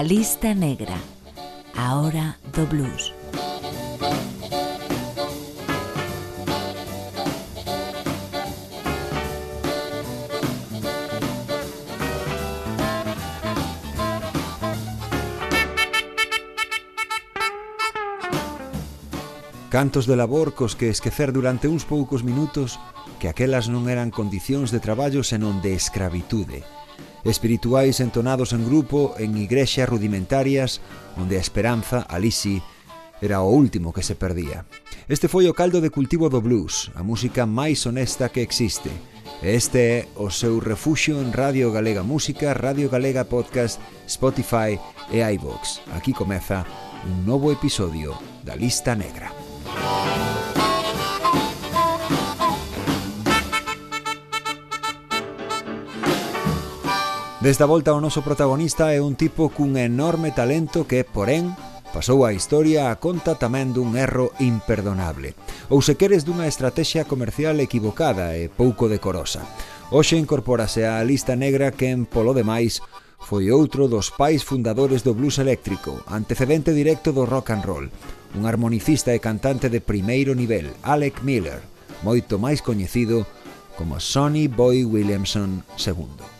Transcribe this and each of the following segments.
A lista negra, a hora do blues. Cantos de labor cos que esquecer durante uns poucos minutos que aquelas non eran condicións de traballo senón de escravitude, espirituais entonados en grupo en igrexas rudimentarias onde a esperanza, alisi, sí, era o último que se perdía. Este foi o caldo de cultivo do blues, a música máis honesta que existe. Este é o seu refuxio en Radio Galega Música, Radio Galega Podcast, Spotify e iVox. Aquí comeza un novo episodio da Lista Negra. Música Desta volta o noso protagonista é un tipo cun enorme talento que, porén, pasou a historia a conta tamén dun erro imperdonable ou se queres dunha estrategia comercial equivocada e pouco decorosa. Hoxe incorpórase á lista negra que en polo demais foi outro dos pais fundadores do blues eléctrico, antecedente directo do rock and roll, un armonicista e cantante de primeiro nivel, Alec Miller, moito máis coñecido como Sonny Boy Williamson II.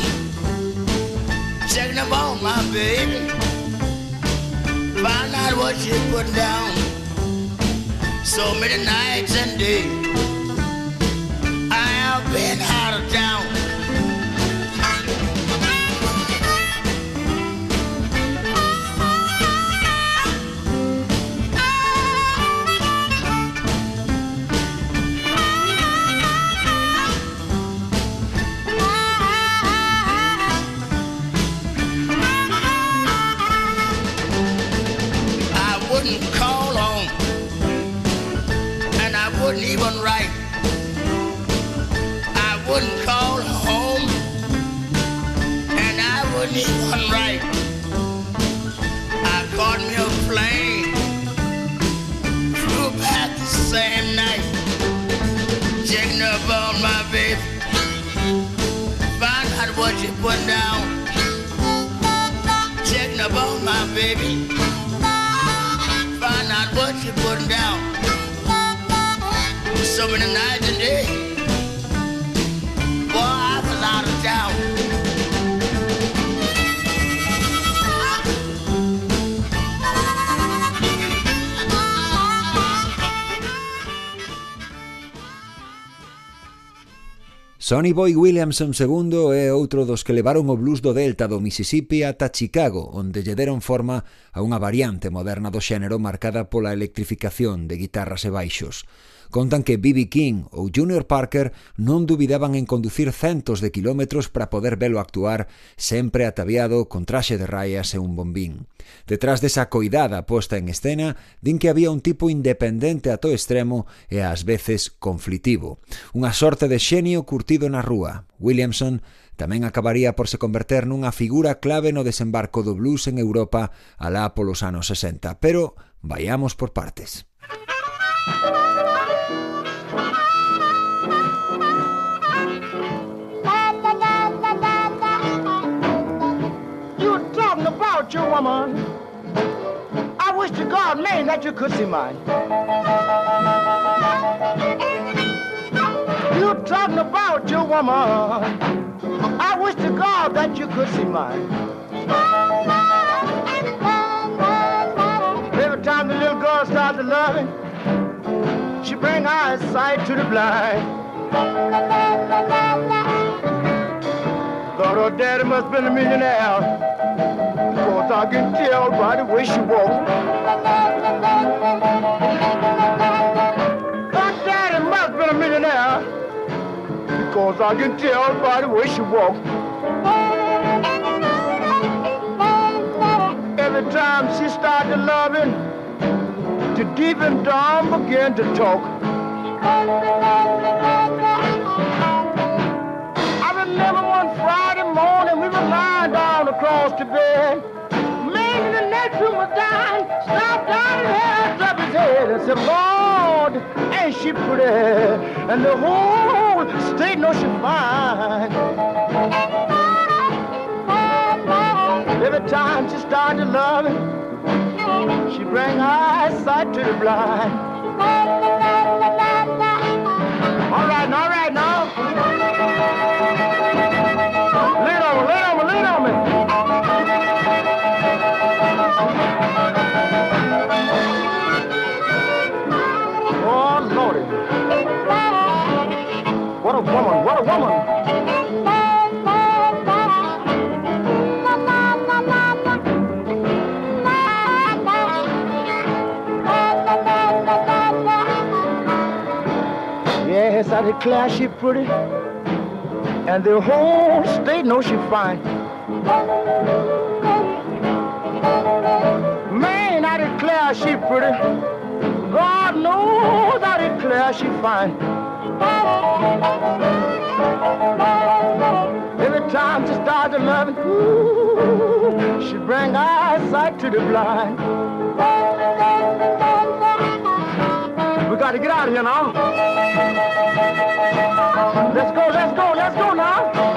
checking up on my baby. Find out what she put down. So many nights and days. Sonny Boy Williamson II é outro dos que levaron o blues do delta do Mississippi ata Chicago, onde lle deron forma a unha variante moderna do xénero marcada pola electrificación de guitarras e baixos. Contan que B.B. King ou Junior Parker non dubidaban en conducir centos de kilómetros para poder velo actuar, sempre ataviado con traxe de rayas e un bombín. Detrás desa coidada posta en escena, din que había un tipo independente a todo extremo e ás veces conflitivo. Unha sorte de xenio curtido na rúa. Williamson tamén acabaría por se converter nunha figura clave no desembarco do blues en Europa alá polos anos 60. Pero vayamos por partes. Woman. I wish to God, man, that you could see mine. You talking about your woman. I wish to God that you could see mine. Every time the little girl starts to loving, she bring eyesight to the blind. Her daddy must have been a millionaire. Cause I can tell by the way she walks. My daddy must be a millionaire. Because I can tell by the way she walks. Every time she started loving, the deep and dawn began to talk. Across the bed. Man in the next room was dying, stopped down and held up his head and said, Lord, ain't she pretty? And the whole state knows she fine. Every time she started loving, she bring eyesight to the blind. Woman. Yes, I declare she pretty, and the whole state knows she fine. Man, I declare she pretty. God knows I declare she fine. Time she starts to loving, ooh, she bring eyesight to the blind. We got to get out of here now. Let's go, let's go, let's go now.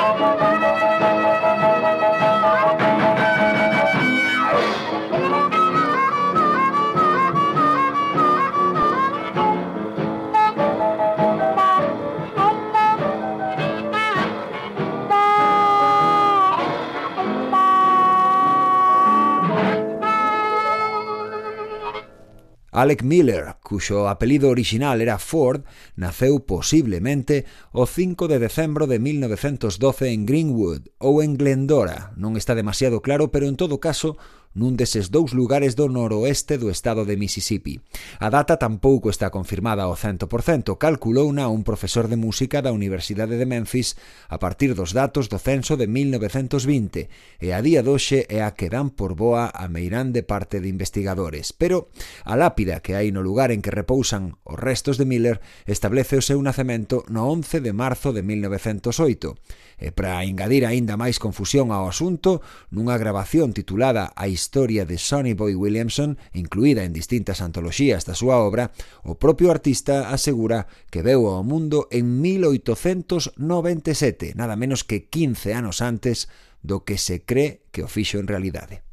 Alec Miller, cuxo apelido orixinal era Ford, naceu posiblemente o 5 de decembro de 1912 en Greenwood ou en Glendora. Non está demasiado claro, pero en todo caso nun deses dous lugares do noroeste do estado de Mississippi. A data tampouco está confirmada ao 100%, calculouna un profesor de música da Universidade de Memphis a partir dos datos do censo de 1920 e a día doxe é a que dan por boa a meirande parte de investigadores. Pero a lápida que hai no lugar en que repousan os restos de Miller establece o seu nacemento no 11 de marzo de 1908 e para engadir aínda máis confusión ao asunto, nunha grabación titulada A historia de Sonny Boy Williamson, incluída en distintas antoloxías da súa obra, o propio artista asegura que veu ao mundo en 1897, nada menos que 15 anos antes do que se cree que o fixo en realidade.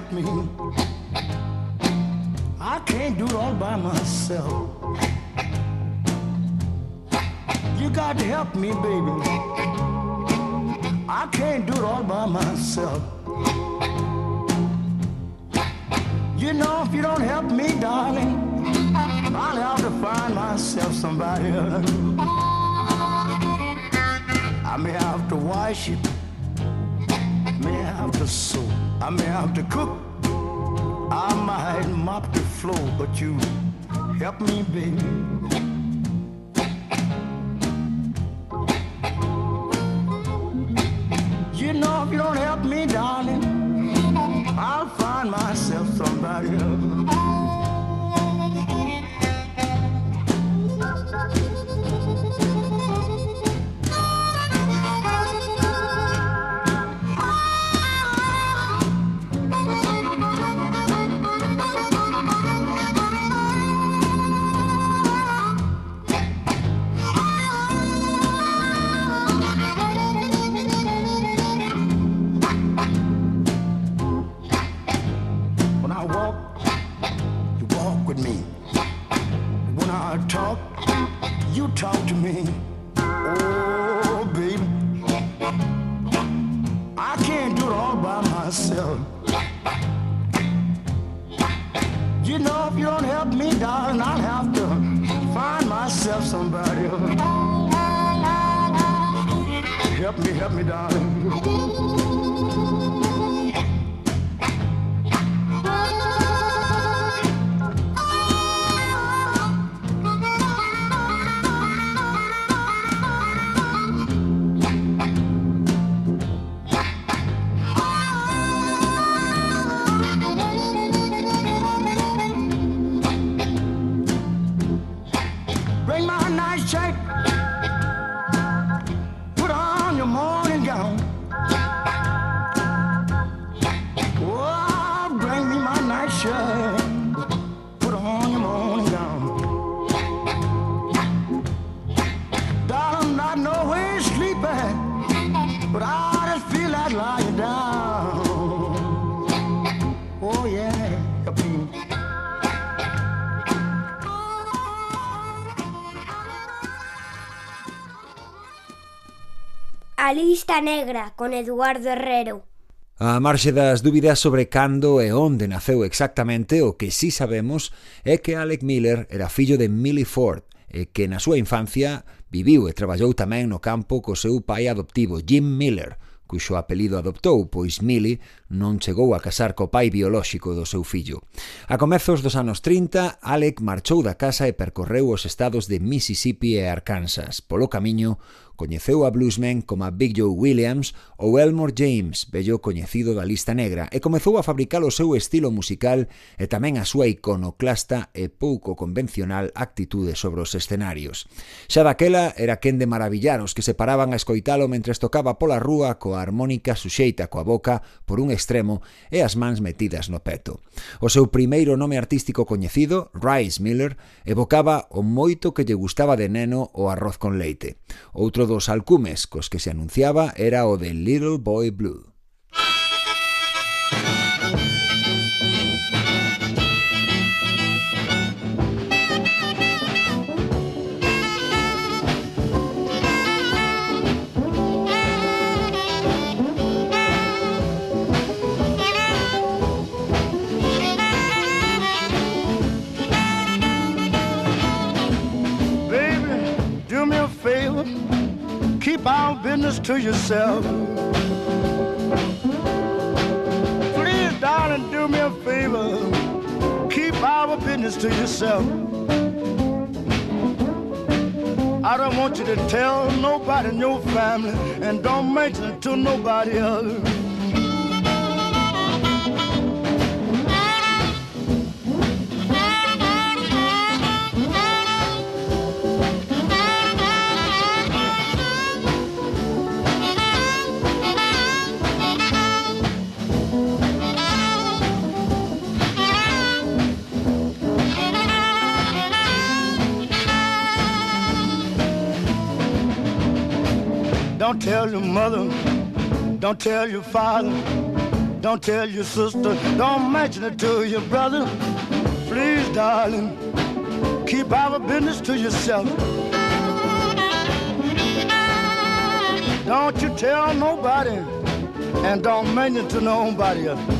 Help me. I can't do it all by myself. You got to help me, baby. I can't do it all by myself. You know, if you don't help me, darling, I'll have to find myself somebody else. I may have to wash it may have to sew, I may have to cook, I might mop the floor, but you help me, baby. You know, if you don't help me, darling, I'll find myself somebody else. Lista Negra con Eduardo Herrero. A marxe das dúbidas sobre cando e onde naceu exactamente, o que sí sabemos é que Alec Miller era fillo de Millie Ford e que na súa infancia viviu e traballou tamén no campo co seu pai adoptivo, Jim Miller, cuxo apelido adoptou, pois Millie non chegou a casar co pai biolóxico do seu fillo. A comezos dos anos 30, Alec marchou da casa e percorreu os estados de Mississippi e Arkansas. Polo camiño, coñeceu a bluesmen como a Big Joe Williams ou Elmore James, bello coñecido da lista negra, e comezou a fabricar o seu estilo musical e tamén a súa iconoclasta e pouco convencional actitude sobre os escenarios. Xa daquela era quen de maravillar os que se paraban a escoitalo mentres tocaba pola rúa coa armónica suxeita coa boca por un extremo e as mans metidas no peto. O seu primeiro nome artístico coñecido, Rice Miller, evocaba o moito que lle gustaba de neno o arroz con leite. Outro dos alcumes cos que se anunciaba era o de Little Boy Blue. Keep our business to yourself. Please, darling, do me a favor. Keep our business to yourself. I don't want you to tell nobody in your family and don't mention it to nobody else. Don't tell your mother, don't tell your father, don't tell your sister, don't mention it to your brother. Please, darling, keep our business to yourself. Don't you tell nobody, and don't mention it to nobody else.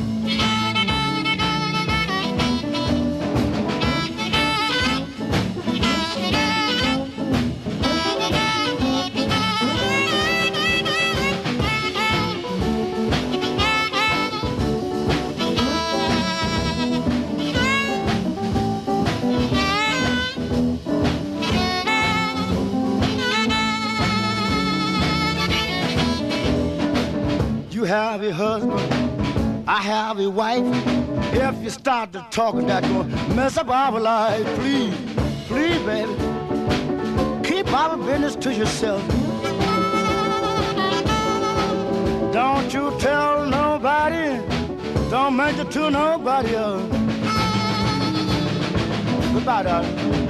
I have a wife. If you start to talk that gonna mess up our life. Please, please, baby, keep our business to yourself. Don't you tell nobody, don't mention to nobody else. Goodbye, darling.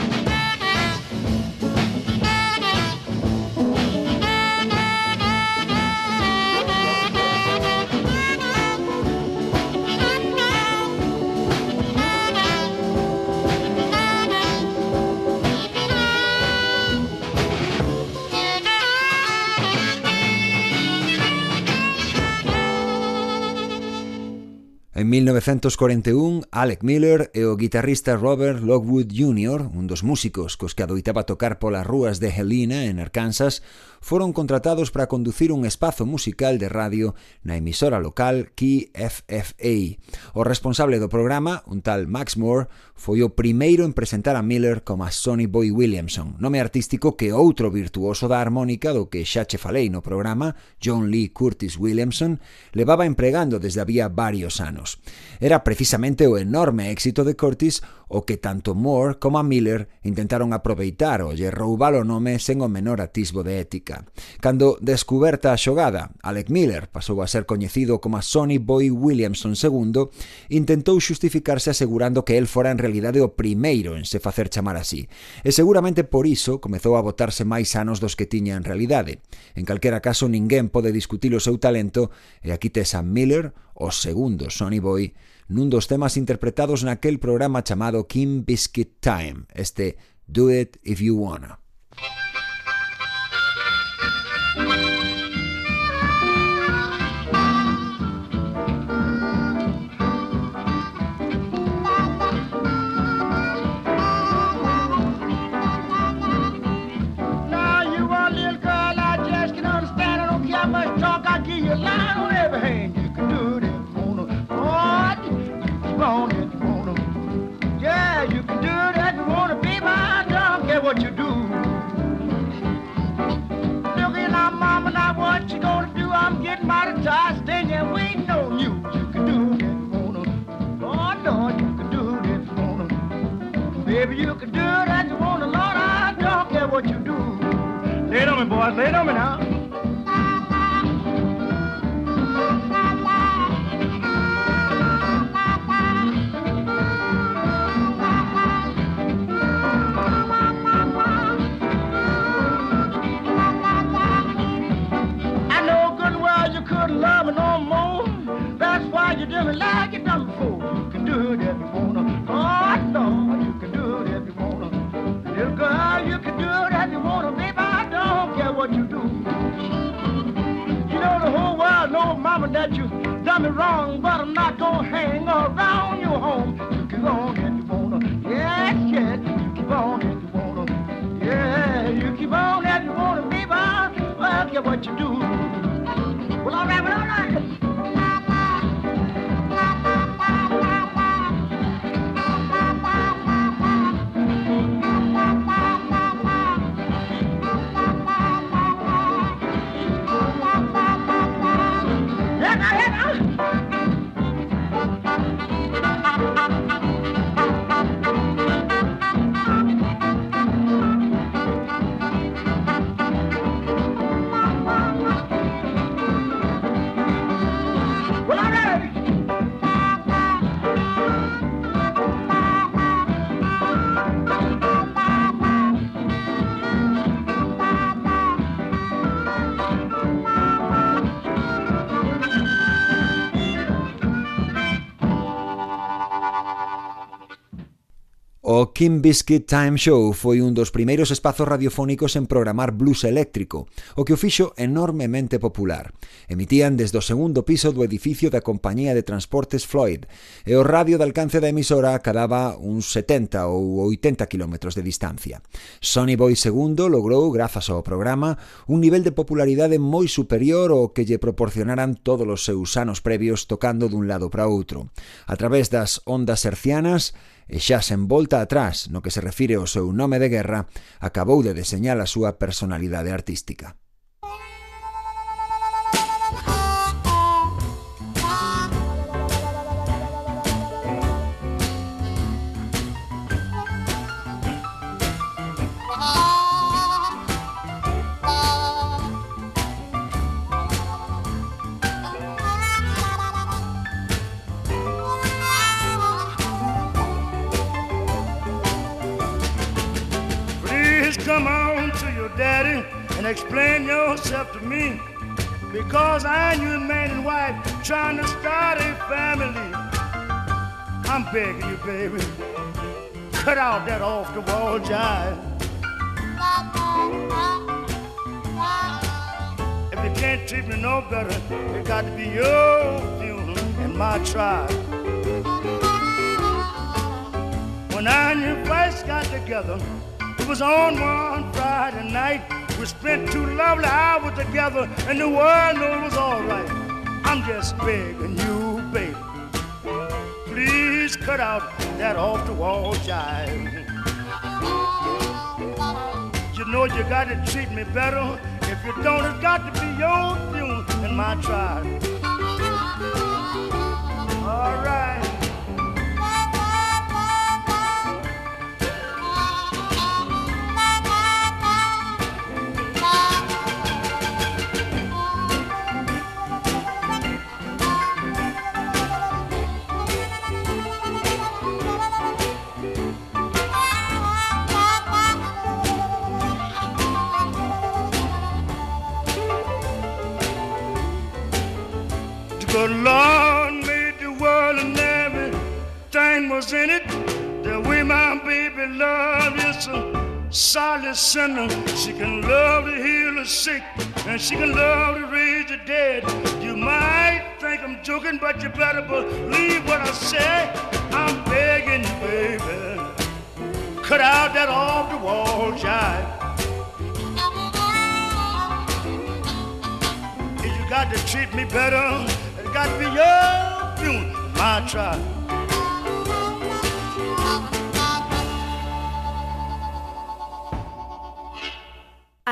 1941, Alec Miller e o guitarrista Robert Lockwood Jr., un dos músicos cos que adoitaba tocar polas rúas de Helena, en Arkansas, foron contratados para conducir un espazo musical de radio na emisora local KFFA. O responsable do programa, un tal Max Moore, foi o primeiro en presentar a Miller como a Sonny Boy Williamson, nome artístico que outro virtuoso da armónica do que xa che falei no programa, John Lee Curtis Williamson, levaba empregando desde había varios anos. Era precisamente o enorme éxito de Curtis o que tanto Moore como a Miller intentaron aproveitar ou lle roubar o nome sen o menor atisbo de ética. Cando descuberta a xogada, Alec Miller pasou a ser coñecido como Sonny Boy Williamson II, intentou xustificarse asegurando que el fora en realidade o primeiro en se facer chamar así, e seguramente por iso comezou a votarse máis anos dos que tiña en realidade. En calquera caso, ninguén pode discutir o seu talento, e aquí tes a Miller, os segundos Sonny Boy nun dos temas interpretados naquel programa chamado Kim Biscuit Time, este Do It If You Wanna. I'm getting mighty tired standing waiting on you. You can do it. Oh, no, you can do it. Baby, you can do it as you want to, Lord. I don't care what you do. Lay it on me, boys. Lay it on me now. Couldn't love no more. That's why you did me like you done before. You can do it if you wanna. Oh, no, you can do it if you wanna. Little girl, you can do it if you wanna, baby. I don't care what you do. You know the whole world knows, mama, that you done me wrong, Kim Biscuit Time Show foi un dos primeiros espazos radiofónicos en programar blues eléctrico, o que o fixo enormemente popular. Emitían desde o segundo piso do edificio da Compañía de Transportes Floyd, e o radio de alcance da emisora acababa uns 70 ou 80 km de distancia. Sonny Boy II logrou, grazas ao programa, un nivel de popularidade moi superior ao que lle proporcionaran todos os seus anos previos tocando dun lado para outro. A través das ondas hercianas, e xa sen volta atrás no que se refire ao seu nome de guerra, acabou de deseñar a súa personalidade artística. trying to start a family. I'm begging you, baby, cut out that off the wall jive. If you can't treat me no better, it got to be your funeral and my tribe. When I and your wife got together, it was on one Friday night. We spent two lovely hours together, and the world knew it was all right. I'm just begging you, baby. Please cut out that off the wall jive. You know you got to treat me better. If you don't, it's got to be your tune and my tribe. Solid sinner. She can love to heal the sick and she can love to raise the dead. You might think I'm joking, but you better believe what I say. I'm begging you, baby. Cut out that off the wall jive. If you got to treat me better, it got to be your tune, my tribe.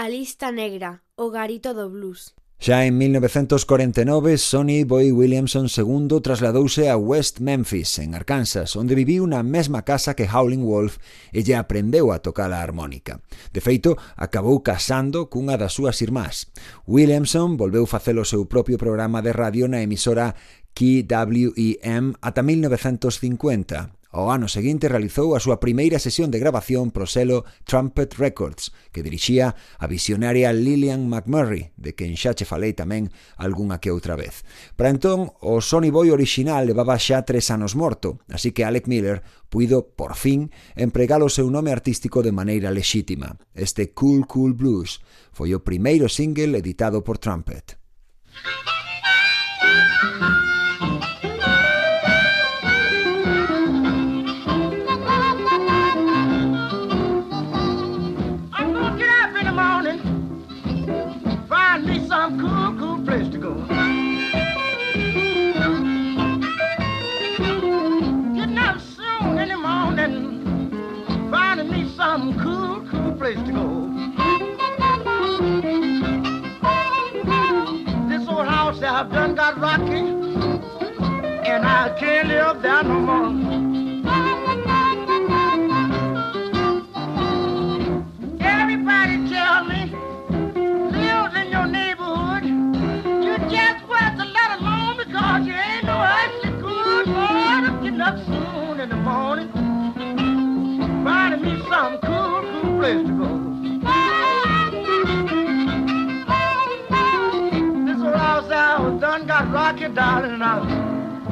A lista negra, o garito do blues. Xa en 1949, Sonny Boy Williamson II trasladouse a West Memphis, en Arkansas, onde viviu na mesma casa que Howlin' Wolf e lle aprendeu a tocar a armónica. De feito, acabou casando cunha das súas irmás. Williamson volveu facer o seu propio programa de radio na emisora KWEM ata 1950, Ao ano seguinte realizou a súa primeira sesión de grabación pro selo Trumpet Records, que dirixía a visionaria Lillian McMurray, de quen xa che falei tamén algunha que outra vez. Para entón, o Sony Boy original levaba xa tres anos morto, así que Alec Miller puido, por fin, empregar o seu nome artístico de maneira lexítima. Este Cool Cool Blues foi o primeiro single editado por Trumpet. Música some cool, cool place to go. This old house that I've done got rocky, and I can't live there no more.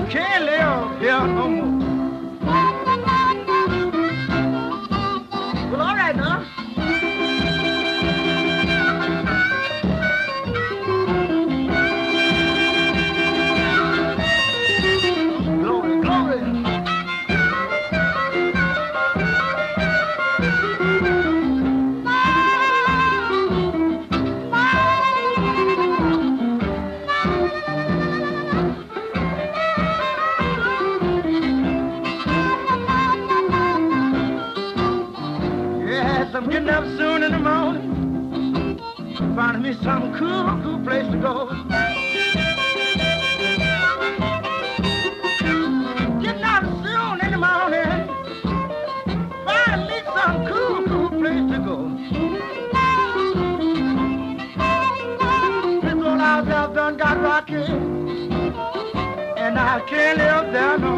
Quem leu, eu. Some cool, cool place to go. Getting up soon in the morning. Find me some cool, cool place to go. Old house I've done got rocky. And I can't live there no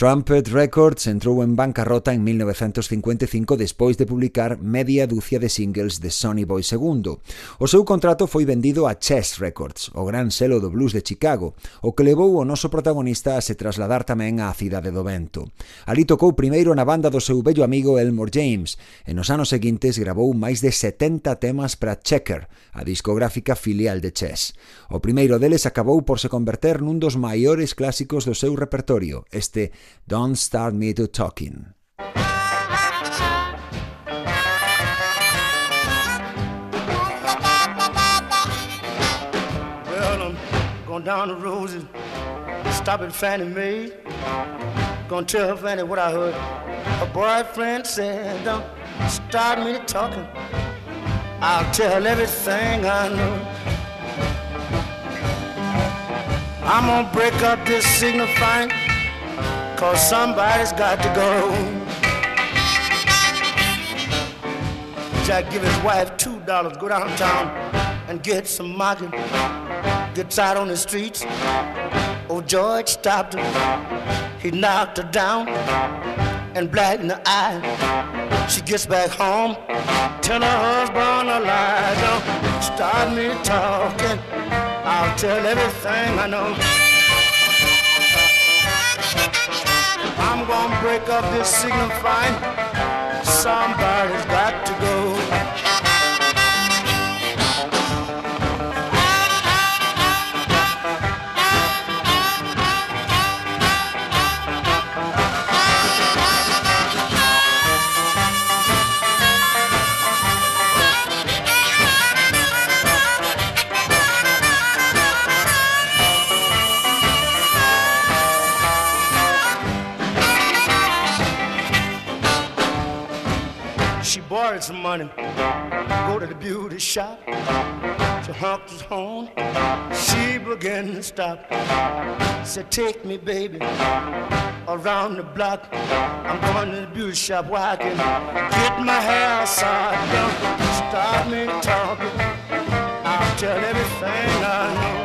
Trumpet Records entrou en bancarrota en 1955 despois de publicar media dúcia de singles de Sonny Boy II. O seu contrato foi vendido a Chess Records, o gran selo do blues de Chicago, o que levou o noso protagonista a se trasladar tamén á cidade do vento. Ali tocou primeiro na banda do seu bello amigo Elmore James e nos anos seguintes gravou máis de 70 temas para Checker, a discográfica filial de Chess. O primeiro deles acabou por se converter nun dos maiores clásicos do seu repertorio, este Don't Start Me to Talking. Well, I'm going down the road and stop at Fannie Mae. Gonna tell Fannie what I heard. Her boyfriend said, Don't start me to talking. I'll tell everything I know. I'm gonna break up this signifying, cause somebody's got to go. Jack give his wife two dollars, go downtown and get some market. Gets out on the streets. Oh, George stopped her. He knocked her down and black in the eye. She gets back home, tell her husband a lie. Don't start me talking. I'll tell everything I know. Gonna break up this signal signifying. Somebody's got borrowed some money, go to the beauty shop. She honked his horn, she began to stop. Said, take me, baby, around the block. I'm going to the beauty shop where I can get my hair side done. Stop me talking, I'll tell everything I know.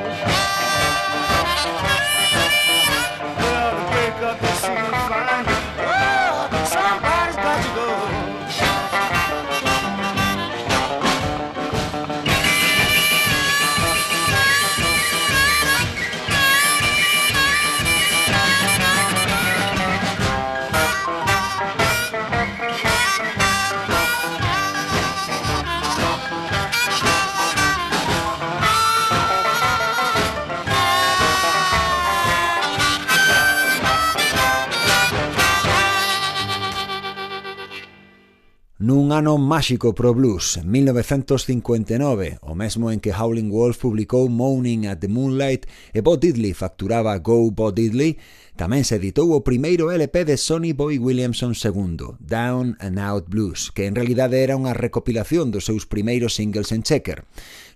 nun ano máxico pro blues, 1959, o mesmo en que Howlin' Wolf publicou Moaning at the Moonlight e Bo Diddley facturaba Go Bo Diddley, tamén se editou o primeiro LP de Sonny Boy Williamson II, Down and Out Blues, que en realidade era unha recopilación dos seus primeiros singles en checker.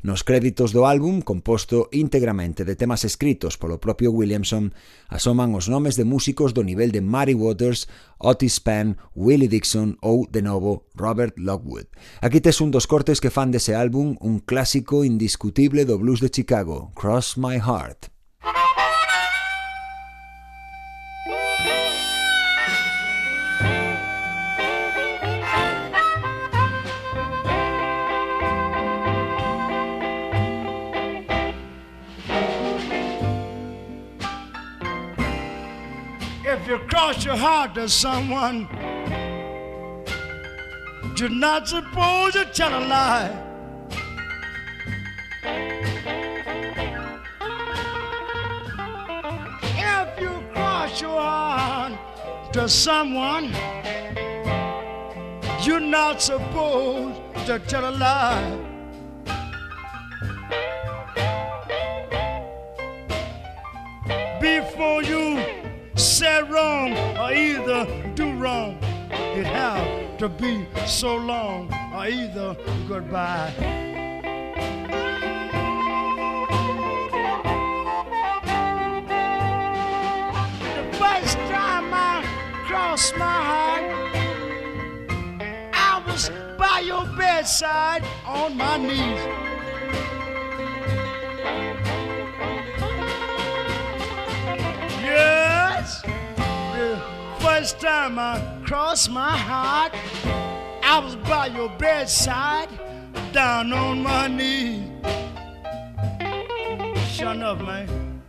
Nos créditos do álbum, composto íntegramente de temas escritos polo propio Williamson, asoman os nomes de músicos do nivel de Muddy Waters, Otis Penn, Willie Dixon ou, de novo, Robert Lockwood. Aquí tes un dos cortes que fan dese álbum un clásico indiscutible do blues de Chicago, Cross My Heart. If you cross your heart to someone, you're not supposed to tell a lie. If you cross your heart to someone, you're not supposed to tell a lie. To be so long or either goodbye. The first time I crossed my heart, I was by your bedside on my knees. Yes, yeah. first time I crossed my heart, I was by your bedside, down on my knees. Shut up, man.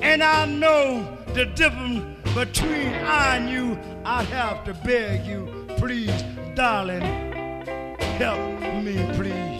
And I know the difference between I and you. I'd have to beg you, please, darling, help me, please.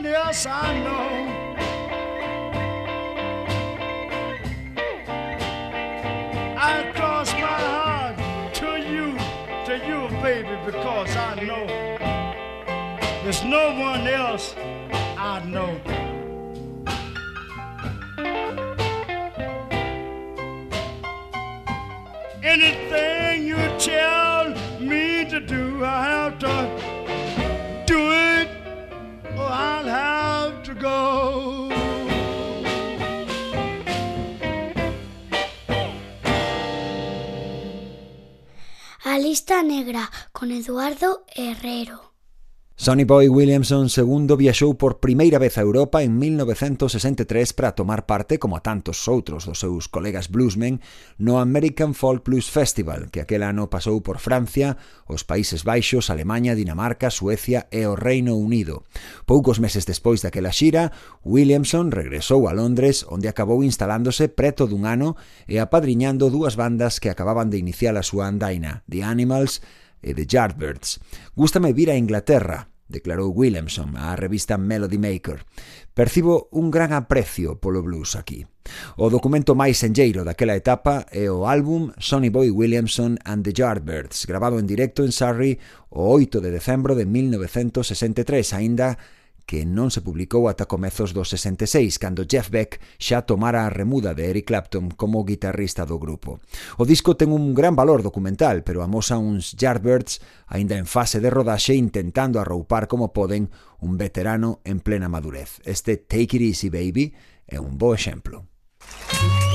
Else I know. Eduardo Herrero. Sonny Boy Williamson II viaxou por primeira vez a Europa en 1963 para tomar parte, como a tantos outros dos seus colegas bluesmen, no American Folk Blues Festival, que aquel ano pasou por Francia, os Países Baixos, Alemanha, Dinamarca, Suecia e o Reino Unido. Poucos meses despois daquela xira, Williamson regresou a Londres, onde acabou instalándose preto dun ano e apadriñando dúas bandas que acababan de iniciar a súa andaina, The Animals e The Yardbirds. Gústame vir a Inglaterra, declarou Williamson á revista Melody Maker. Percibo un gran aprecio polo blues aquí. O documento máis enlleiro daquela etapa é o álbum Sonny Boy Williamson and the Yardbirds, grabado en directo en Surrey o 8 de decembro de 1963, aínda que non se publicou ata comezos dos 66, cando Jeff Beck xa tomara a remuda de Eric Clapton como guitarrista do grupo. O disco ten un gran valor documental, pero amosa uns Yardbirds aínda en fase de rodaxe intentando arroupar como poden un veterano en plena madurez. Este Take It Easy Baby é un bo exemplo. Música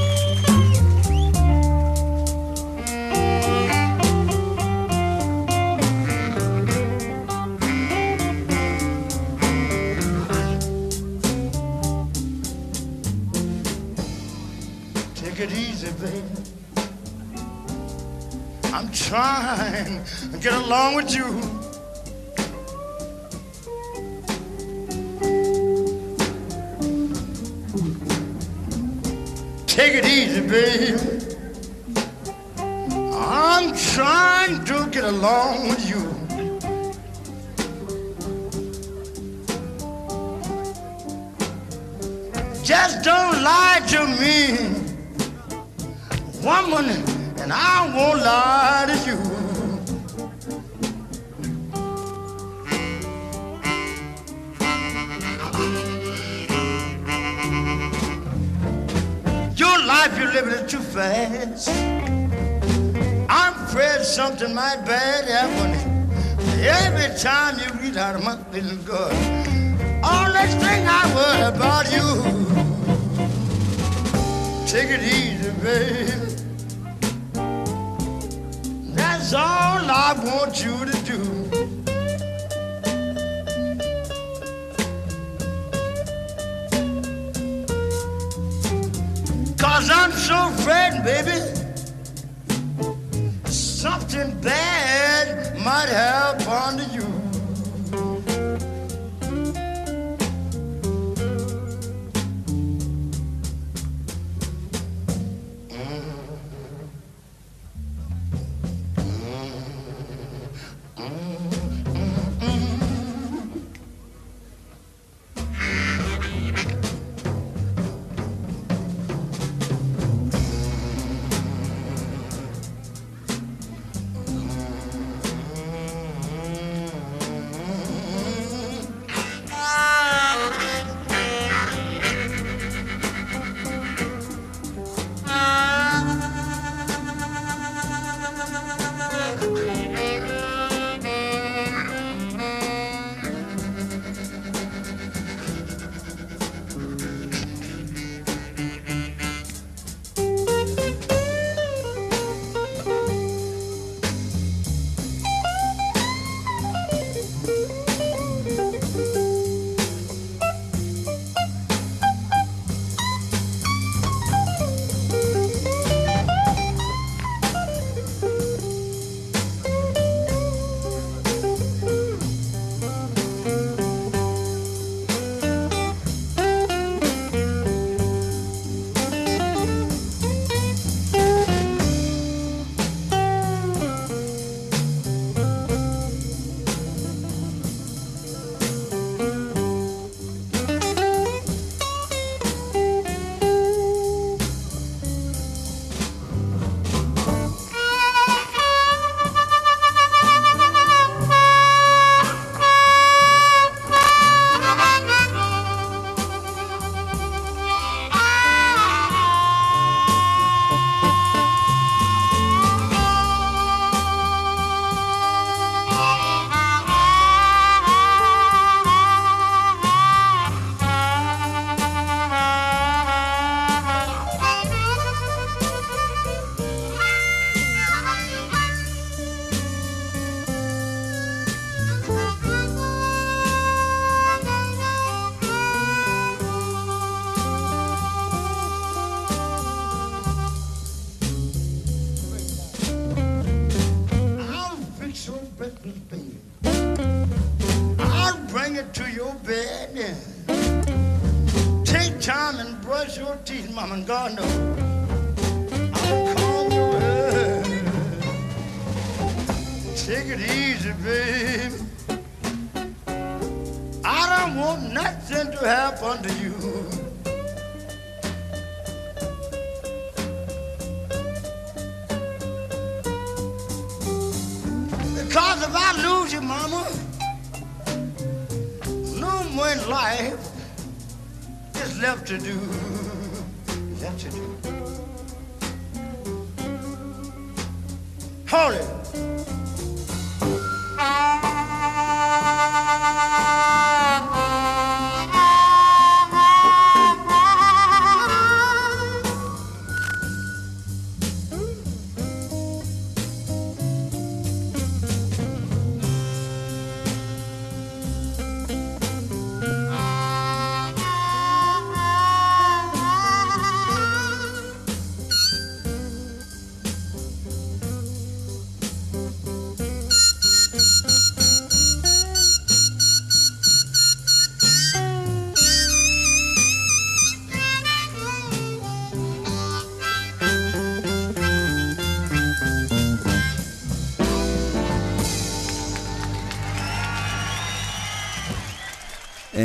I'm trying to get along with you. Take it easy, baby. I'm trying to get along with you. Just don't lie to me, woman, and I won't lie to you. Your life, you're living it too fast. I'm afraid something might bad happen. Every time you read out of my feeling good. All next thing I worry about you. Take it easy, baby. That's all I want you to do. Cause I'm so afraid, baby. Something bad might happen to you.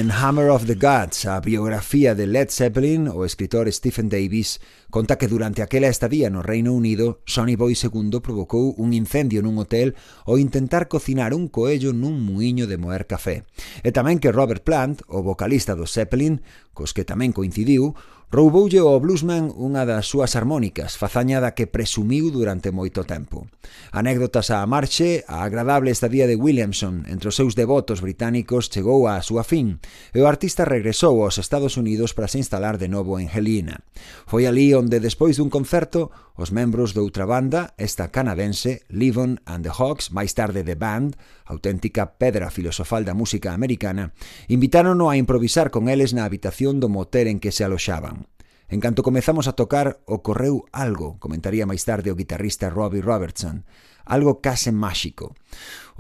en Hammer of the Gods, a biografía de Led Zeppelin, o escritor Stephen Davis conta que durante aquela estadía no Reino Unido, Sonny Boy II provocou un incendio nun hotel ao intentar cocinar un coello nun muiño de moer café. E tamén que Robert Plant, o vocalista do Zeppelin, cos que tamén coincidiu, Rouboulle ao bluesman unha das súas armónicas, fazaña da que presumiu durante moito tempo. Anécdotas á marche, a agradable estadía de Williamson entre os seus devotos británicos chegou á súa fin e o artista regresou aos Estados Unidos para se instalar de novo en Helena. Foi ali onde, despois dun concerto, Os membros doutra banda, esta canadense, Levon and the Hawks, máis tarde The Band, auténtica pedra filosofal da música americana, invitárono a improvisar con eles na habitación do motel en que se aloxaban. En canto comezamos a tocar, ocorreu algo, comentaría máis tarde o guitarrista Robbie Robertson, algo case máxico.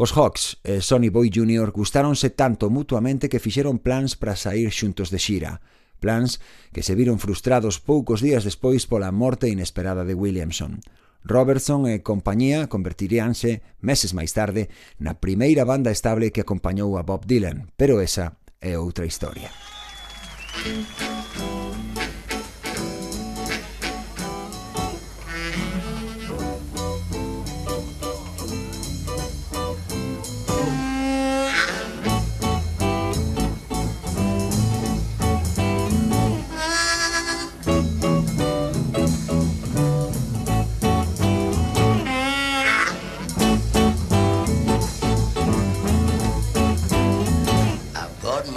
Os Hawks e Sonny Boy Jr. gustáronse tanto mutuamente que fixeron plans para sair xuntos de xira plans que se viron frustrados poucos días despois pola morte inesperada de Williamson. Robertson e compañía convertiríanse, meses máis tarde, na primeira banda estable que acompañou a Bob Dylan, pero esa é outra historia. Música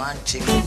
romantic.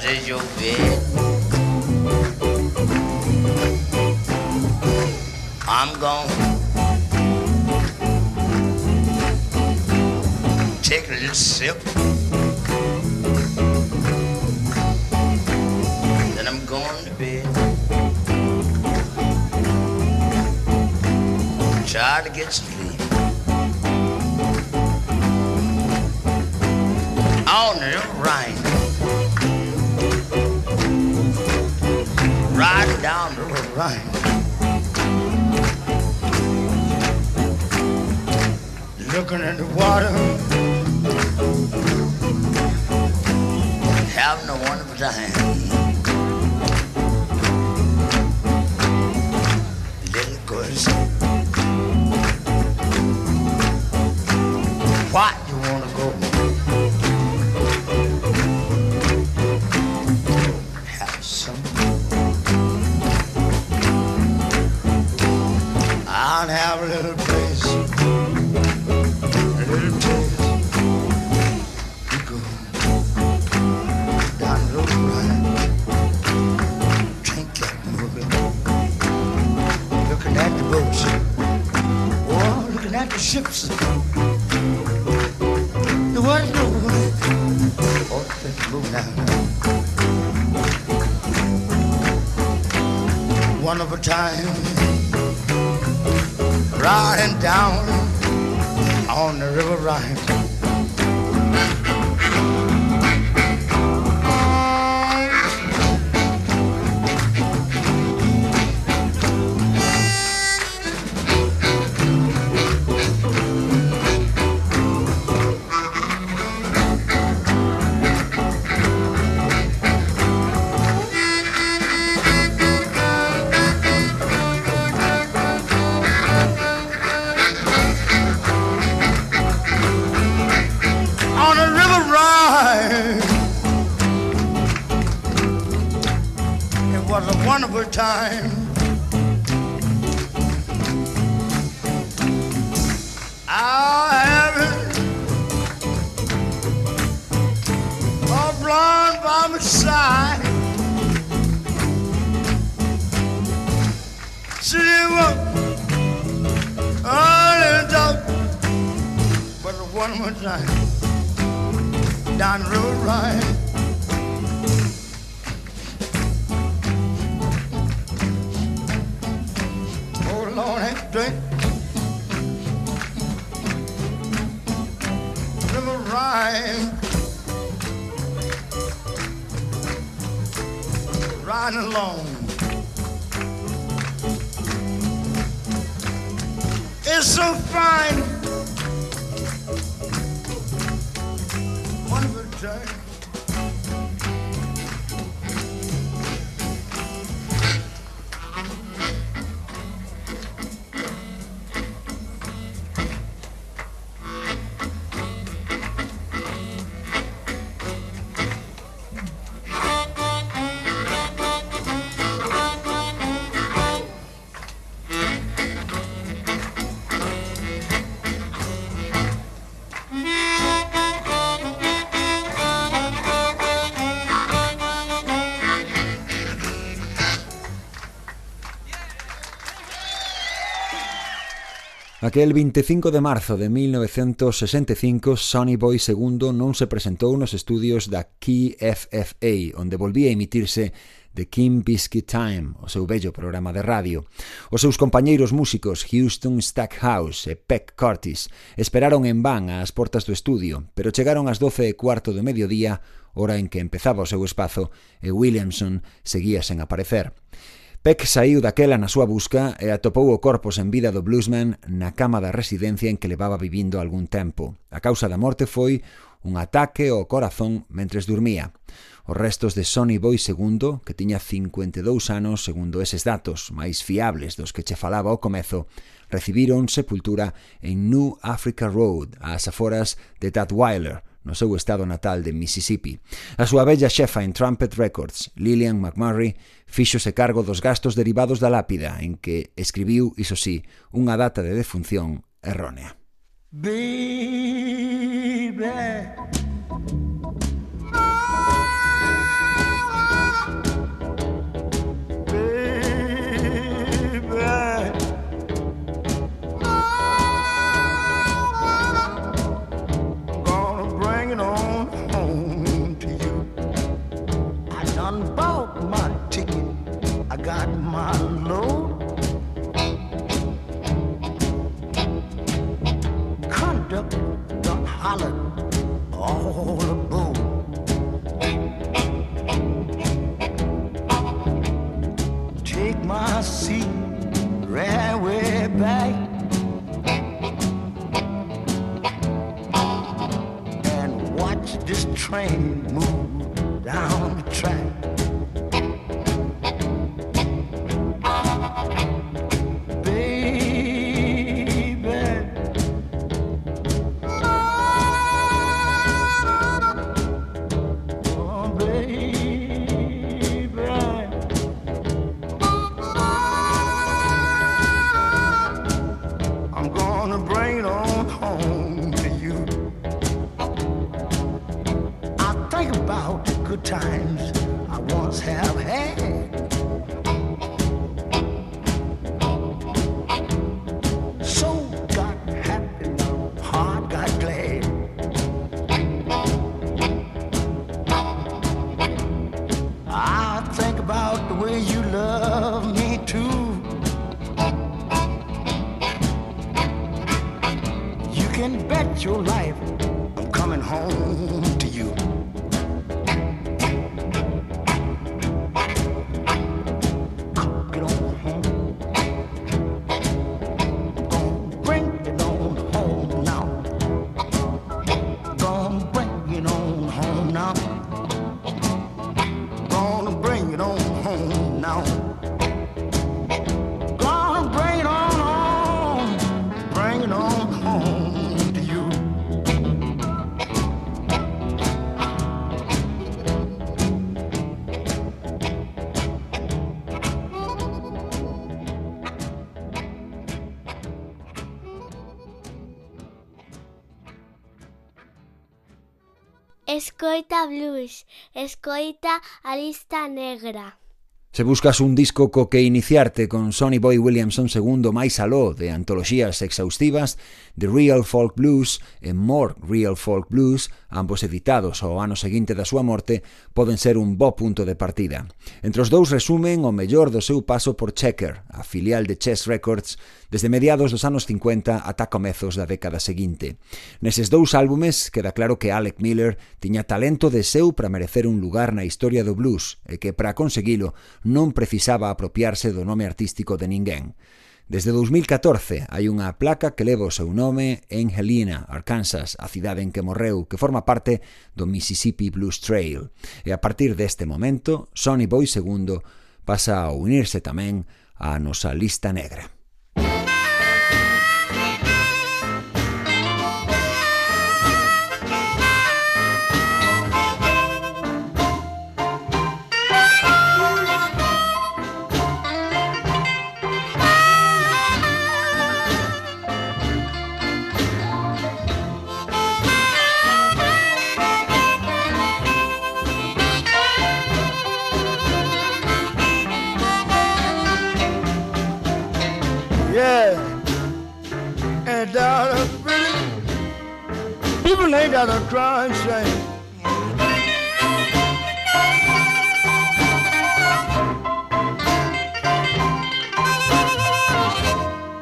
Prazer de ouvir. Riding along. Aquel 25 de marzo de 1965, Sonny Boy II non se presentou nos estudios da KFFA, onde volvía a emitirse The Kim Biscuit Time, o seu bello programa de radio. Os seus compañeiros músicos Houston Stackhouse e Peck Curtis esperaron en van ás portas do estudio, pero chegaron ás 12 e cuarto do mediodía, hora en que empezaba o seu espazo, e Williamson seguía sen aparecer. Peck saiu daquela na súa busca e atopou o corpo sen vida do bluesman na cama da residencia en que levaba vivindo algún tempo. A causa da morte foi un ataque ao corazón mentres dormía. Os restos de Sonny Boy II, que tiña 52 anos segundo eses datos máis fiables dos que che falaba ao comezo, recibiron sepultura en New Africa Road, ás aforas de Tatwiler, no seu estado natal de Mississippi. A súa bella xefa en Trumpet Records, Lillian McMurray, fíxose cargo dos gastos derivados da lápida, en que escribiu, iso sí, unha data de defunción errónea. Baby. my seat right way back. And watch this train move down the track. times I once have had. So got happy, heart got glad. I think about the way you love me too. You can bet your life I'm coming home. Escoita blues, escoita a lista negra. Se buscas un disco co que iniciarte con Sonny Boy Williamson II máis aló de antoloxías exhaustivas, The Real Folk Blues e More Real Folk Blues, ambos editados ao ano seguinte da súa morte, poden ser un bo punto de partida. Entre os dous resumen o mellor do seu paso por Checker, a filial de Chess Records, desde mediados dos anos 50 ata comezos da década seguinte. Neses dous álbumes queda claro que Alec Miller tiña talento de seu para merecer un lugar na historia do blues e que para conseguilo non precisaba apropiarse do nome artístico de ninguén. Desde 2014 hai unha placa que leva o seu nome en Helena, Arkansas, a cidade en que morreu, que forma parte do Mississippi Blues Trail. E a partir deste momento, Sonny Boy II pasa a unirse tamén á nosa lista negra. at a crime shame.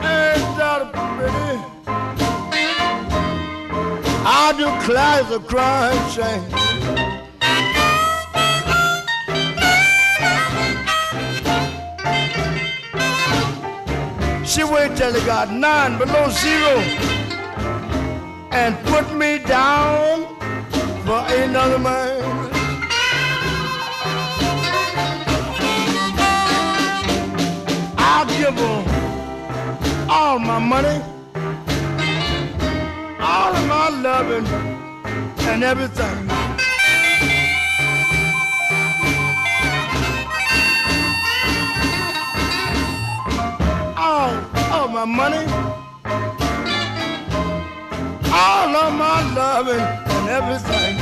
Ain't that pretty? I do declare the crime shame. She wait till it got nine below zero and put me down for another man. I'll give her all my money, all of my loving, and everything. all of my money, all of my loving and everything.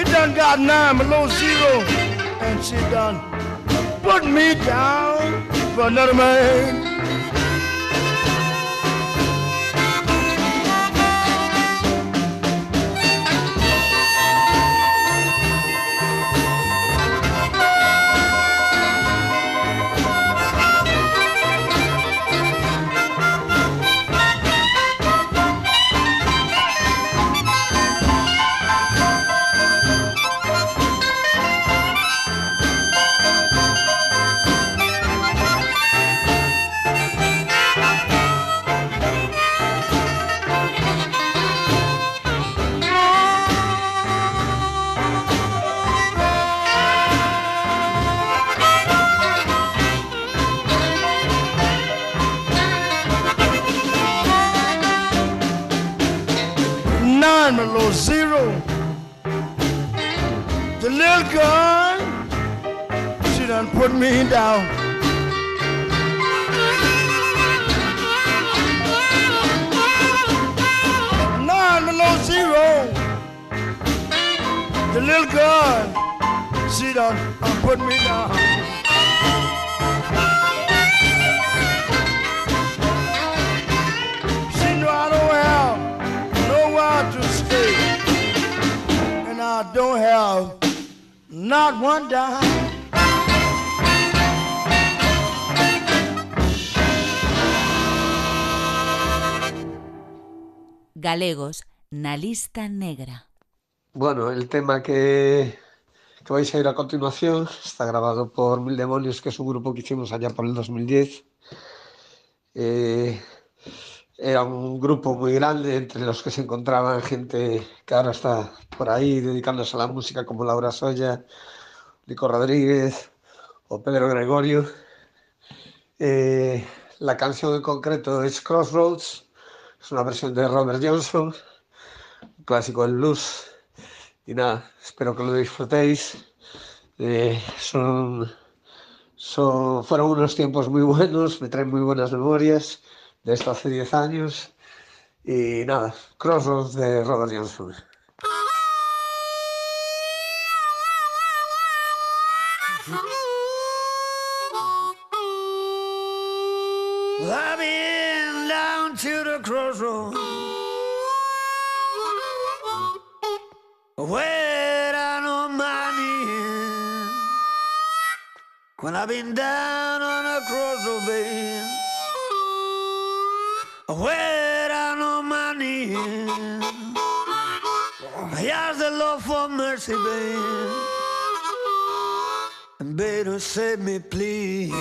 It done got nine below zero, and she done put me down for another man. Galegos na lista negra. Bueno, el tema que, vais a ir a continuación está grabado por Mil Demonios, que es un grupo que hicimos allá por el 2010. Eh, era un grupo muy grande entre los que se encontraban gente que ahora está por ahí dedicándose a la música como Laura Soya, Nico Rodríguez o Pedro Gregorio. Eh, la canción en concreto es Crossroads, es una versión de Robert Johnson, un clásico del blues. Y nada, espero que lo disfrutéis. Eh, son, fueron unos tiempos muy buenos, me traen muy buenas memorias de esto hace 10 años. Y nada, Crossroads de Robert Johnson. Crossroads where I my knees. When I've been down on a babe, where I my knees. I ask the Lord for mercy, babe, and better save me, please.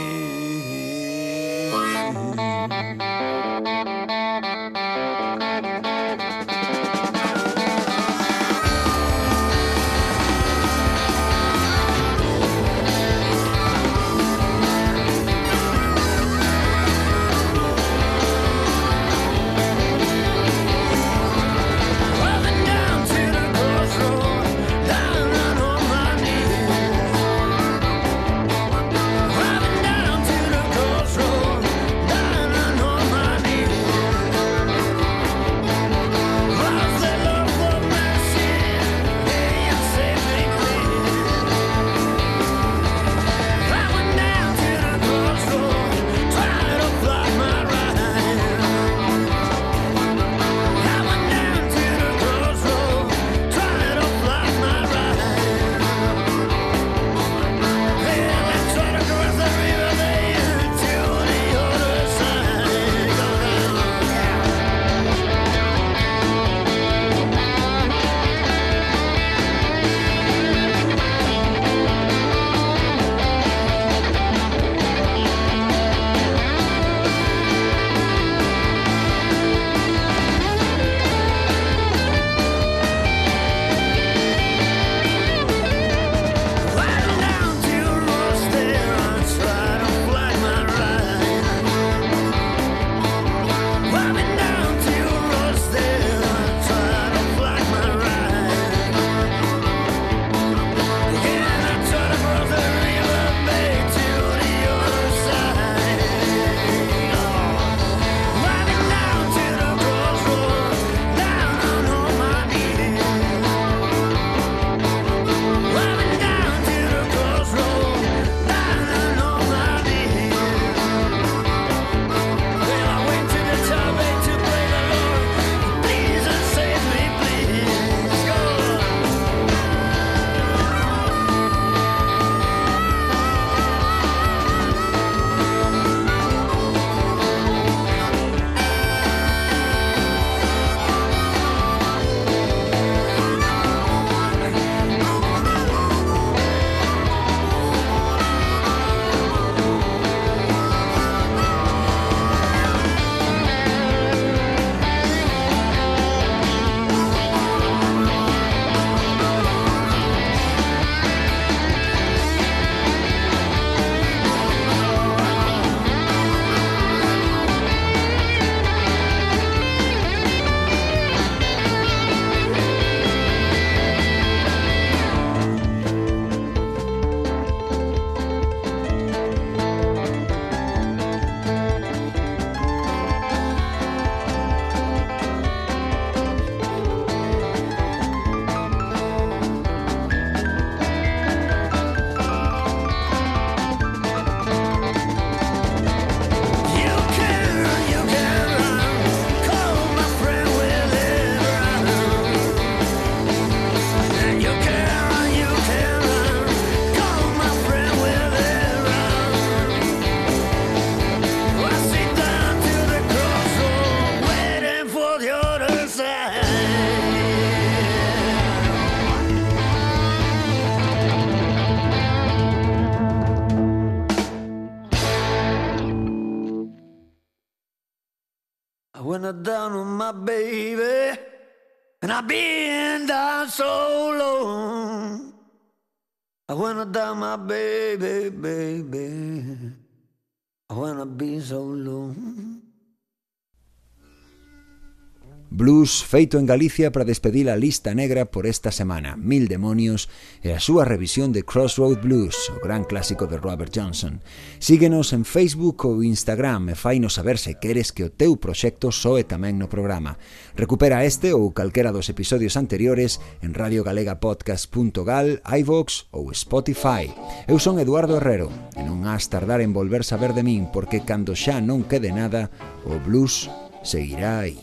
I've been down so long. I wanna die, my baby, baby. I wanna be so alone. Blues feito en Galicia para despedir a lista negra por esta semana, Mil Demonios e a súa revisión de Crossroad Blues, o gran clásico de Robert Johnson. Síguenos en Facebook ou Instagram e fainos saber se queres que o teu proxecto soe tamén no programa. Recupera este ou calquera dos episodios anteriores en radiogalegapodcast.gal, iVox ou Spotify. Eu son Eduardo Herrero e non has tardar en volver saber de min porque cando xa non quede nada, o blues seguirá aí.